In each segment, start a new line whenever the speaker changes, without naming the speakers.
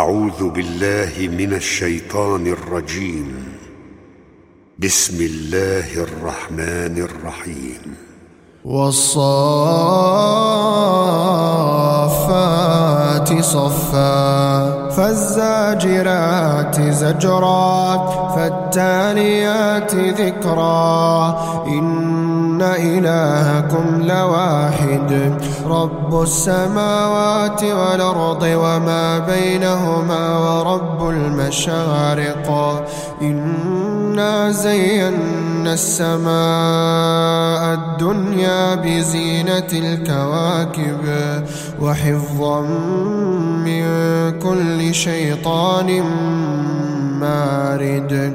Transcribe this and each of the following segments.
أعوذ بالله من الشيطان الرجيم. بسم الله الرحمن الرحيم.
والصافات صفا فالزاجرات زجرا فالتاليات ذكرا. إن إلهكم لواحد. رب السماوات والأرض وما بينهما ورب المشارق. إنا زينا السماء الدنيا بزينة الكواكب. وحفظا من كل شيطان مارد.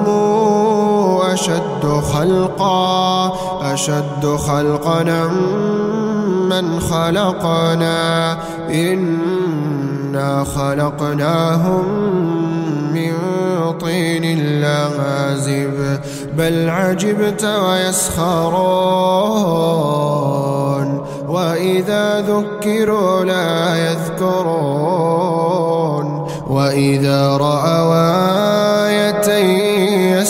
أشد خلقا أشد خلقنا من خلقنا؟ إنا خلقناهم من طين لازب بل عجبت ويسخرون. وإذا ذكروا لا يذكرون. وإذا رأوا آية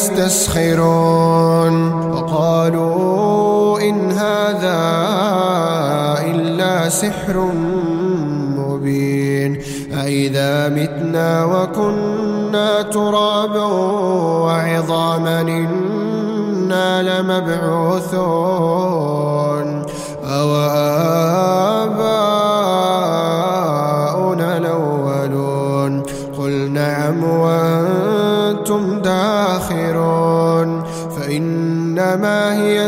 يستسخرون. وقالوا إن هذا إلا سحر مبين. أئذا متنا وكنا ترابا وعظاما إنا لمبعوثون.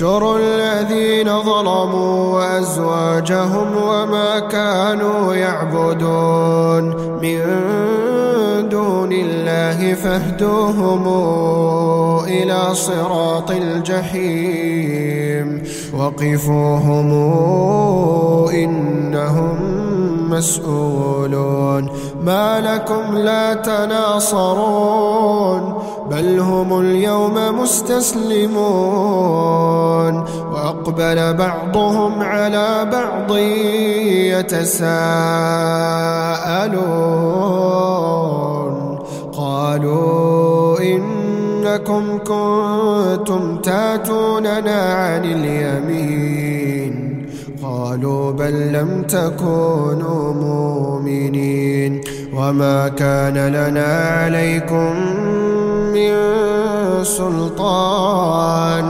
احشروا الذين ظلموا وأزواجهم وما كانوا يعبدون من دون الله فاهدوهم إلى صراط الجحيم. وقفوهم إنهم مسؤولون. ما لكم لا تناصرون. بل هم اليوم مستسلمون. وأقبل بعضهم على بعض يتساءلون. قالوا إنكم كنتم تاتوننا عن اليمين. قالوا بل لم تكونوا مؤمنين. وما كان لنا عليكم من سلطان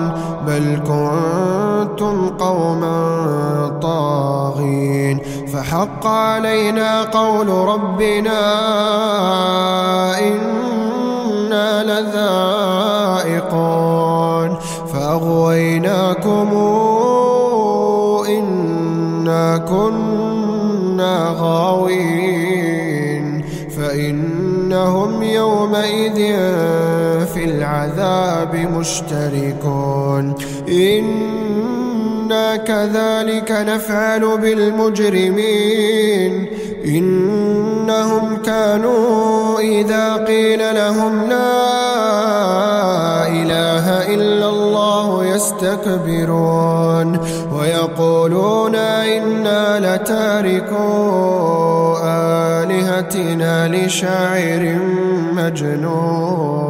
بل كنتم قوما طاغين. فحق علينا قول ربنا إنا لذائقون. فأغويناكم إنا كنا غاوين. فإنهم يومئذ العذاب مشتركون. إنا كذلك نفعل بالمجرمين. إنهم كانوا إذا قيل لهم لا إله إلا الله يستكبرون ويقولون إنا لتاركوا آلهتنا لشاعر مجنون.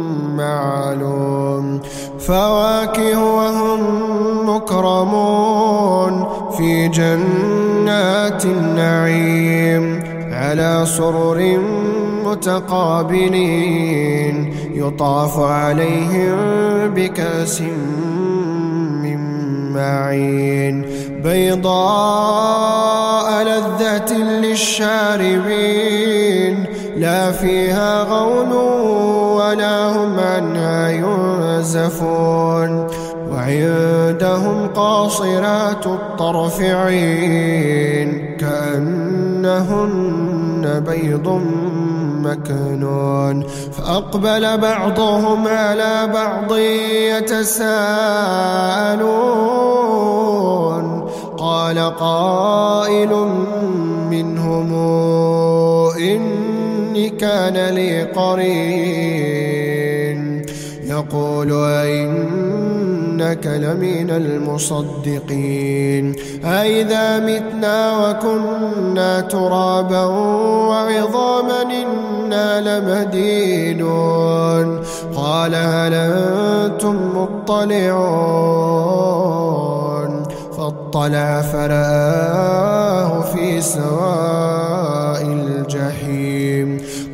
معلوم فواكه وهم مكرمون في جنات النعيم. على سرر متقابلين. يطاف عليهم بكأس من معين. بيضاء لذة للشاربين. لا فيها غول ولا هم عنها ينزفون. وعندهم قاصرات الطرف عين كأنهن بيض مكنون. فأقبل بعضهم على بعض يتساءلون. قال قائل منهم إني كان لي قرين. يقول أئنك لمن المصدقين. أئذا متنا وكنا ترابا وعظاما إنا لمدينون. قال هل أنتم مطلعون؟ فاطلع فرآه في الجحيم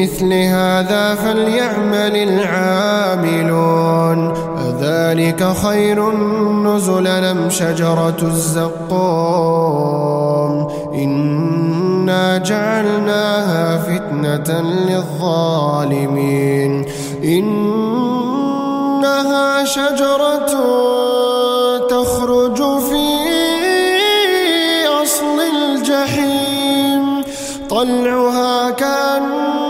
لمثل هذا فليعمل العاملون. أذلك خير نزلا أم شجرة الزقوم. إنا جعلناها فتنة للظالمين. إنها شجرة تخرج في أصل الجحيم. طلعها كأنه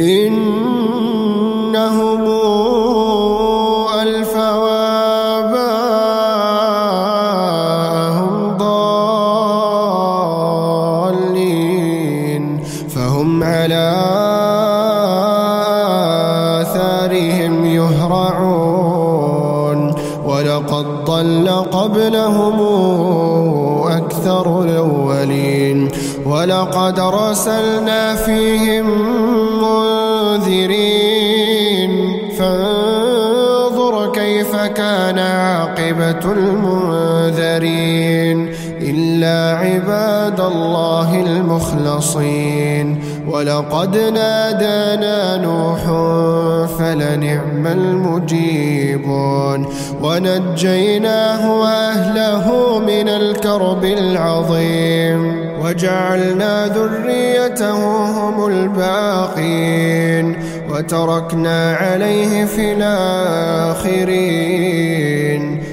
إنهم إلا عباد الله المخلصين. ولقد نادانا نوح فلنعم المجيبون. ونجيناه وأهله من الكرب العظيم. وجعلنا ذريته هم الباقين. وتركنا عليه في الآخرين.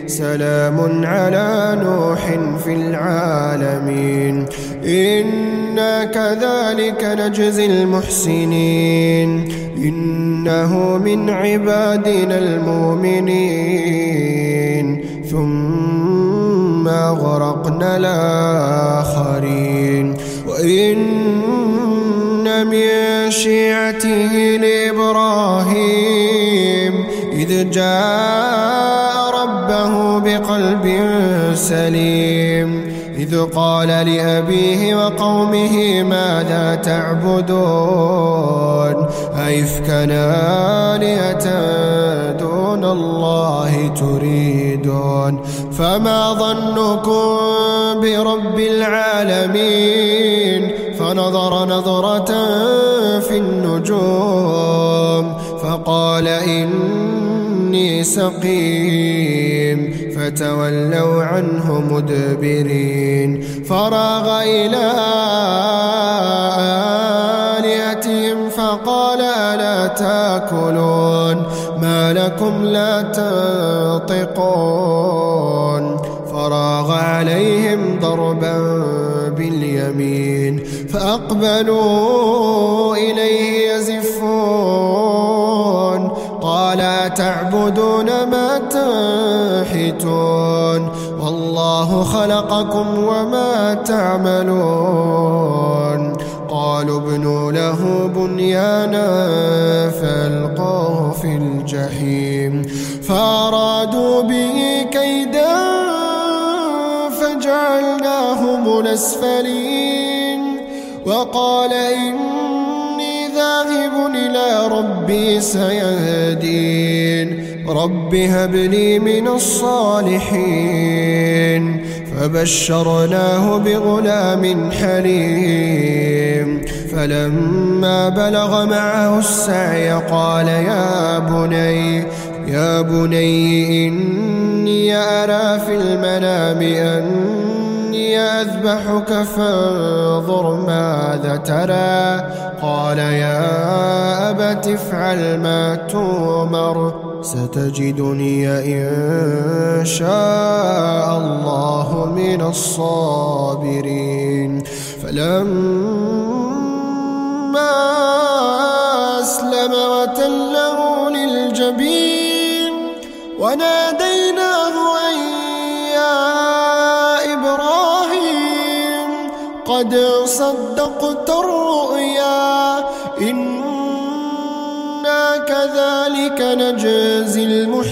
سلام على نوح في العالمين. إنا كذلك نجزي المحسنين. إنه من عبادنا المؤمنين. ثم أغرقنا الآخرين. وإن من شيعته لإبراهيم إذ جاء بقلب سليم. إذ قال لأبيه وقومه ماذا تعبدون؟ أئفكا آلهة دون الله تريدون؟ فما ظنكم برب العالمين؟ فنظر نظرة في النجوم فقال إني سقيم. فتولوا عنه مدبرين. فراغ إلى آلهتهم فقال ألا تأكلون؟ ما لكم لا تنطقون. فراغ عليهم ضربا باليمين فأقبلوا إليه يزفون. قال تعبدون ما تنحتون والله خلقكم وما تعملون. قالوا ابنوا له بنيانا فالقوه في الجحيم. فارادوا به كيدا فجعلناهم الاسفلين. وقال إني ذاهب إلى ربي سيهدين. رب هب لي من الصالحين. فبشرناه بغلام حليم. فلما بلغ معه السعي قال يا بني يا بني إني أرى في المنام أني أذبحك فانظر ماذا ترى. قال يا أبت افعل ما تؤمر ستجدني إن شاء الله من الصابرين. فلما أسلم وتله للجبين وناديناه أن يا إبراهيم قد صدقت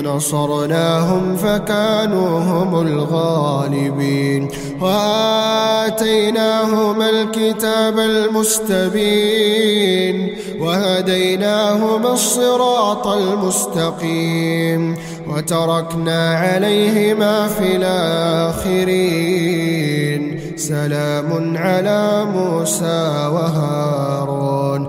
ونصرناهم فكانوا هم الغالبين. وآتيناهما الكتاب المستبين. وهديناهما الصراط المستقيم. وتركنا عليهما في الآخرين. سلام على موسى وهارون.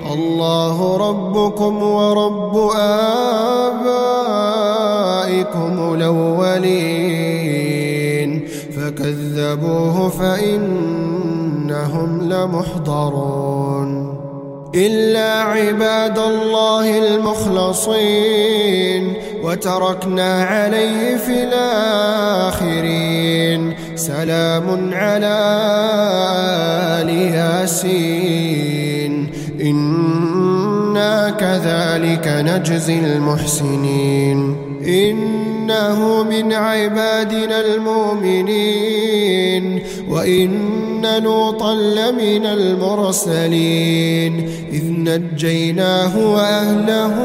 الله ربكم ورب آبائكم الأولين. فكذبوه فإنهم لمحضرون. إلا عباد الله المخلصين وتركنا عليه في الآخرين. سلام على آل ياسين. كذلك نجزي المحسنين. إنه من عبادنا المؤمنين. وإن لوطا لمن المرسلين. إذ نجيناه وأهله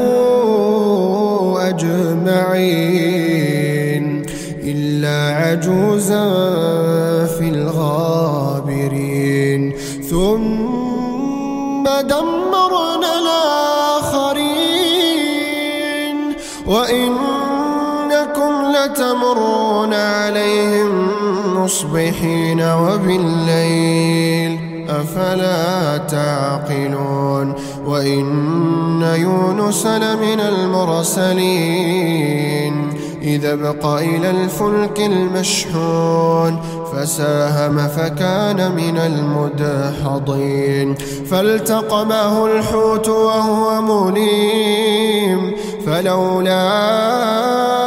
أجمعين. إلا عجوزا في الغابرين. ثم دمرنا لتمرون عليهم مصبحين وبالليل أفلا تعقلون وإن يونس لمن المرسلين إذا بقى إلى الفلك المشحون فساهم فكان من المدحضين فالتقمه الحوت وهو مليم فلولا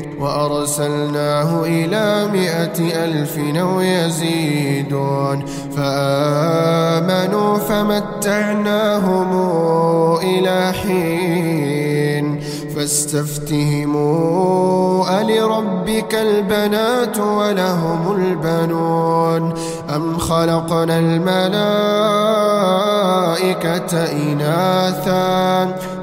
وأرسلناه إلى مائة ألف أو يزيدون. فآمنوا فمتعناهم إلى حين. فاستفتهموا ألربك البنات ولهم البنون؟ أم خلقنا الملائكة إناثا؟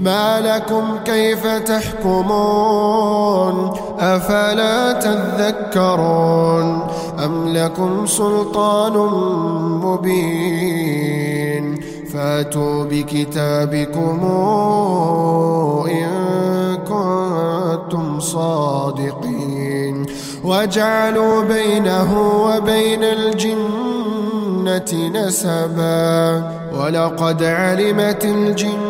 ما لكم كيف تحكمون؟ أفلا تذكرون؟ أم لكم سلطان مبين؟ فاتوا بكتابكم إن كنتم صادقين. وجعلوا بينه وبين الجنة نسبا. ولقد علمت الجنة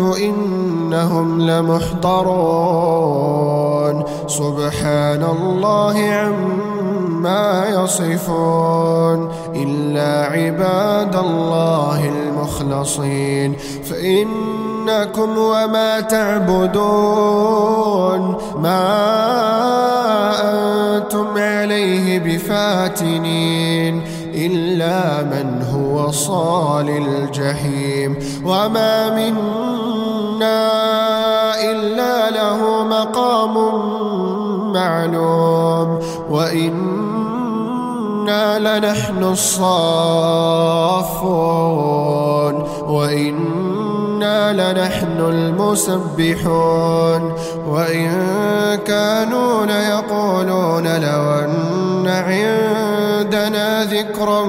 إنهم لمحضرون. سبحان الله عما يصفون. إلا عباد الله المخلصين. فإنكم وما تعبدون. ما أنتم عليه بفاتنين. إلا من هو صال الجحيم وما منا إلا له مقام معلوم وإنا لنحن الصافون وإنا لنحن المسبحون وإن كانوا ليقولون لو أن عندنا ذكرا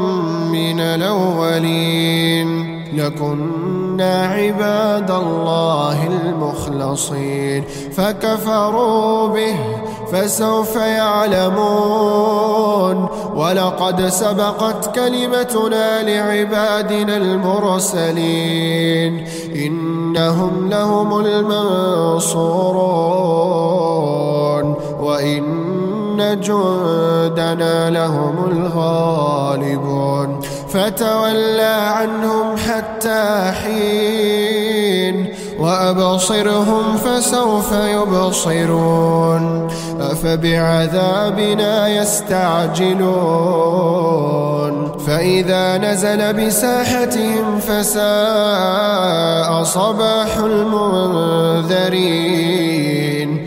من الأولين. لكنا عباد الله المخلصين. فكفروا به فسوف يعلمون. ولقد سبقت كلمتنا لعبادنا المرسلين. إنهم لهم المنصورون. وإن جندنا لهم الغالبون. فتولى عنهم حتى حين وأبصرهم فسوف يبصرون. أفبعذابنا يستعجلون. فإذا نزل بساحتهم فساء صباح المنذرين.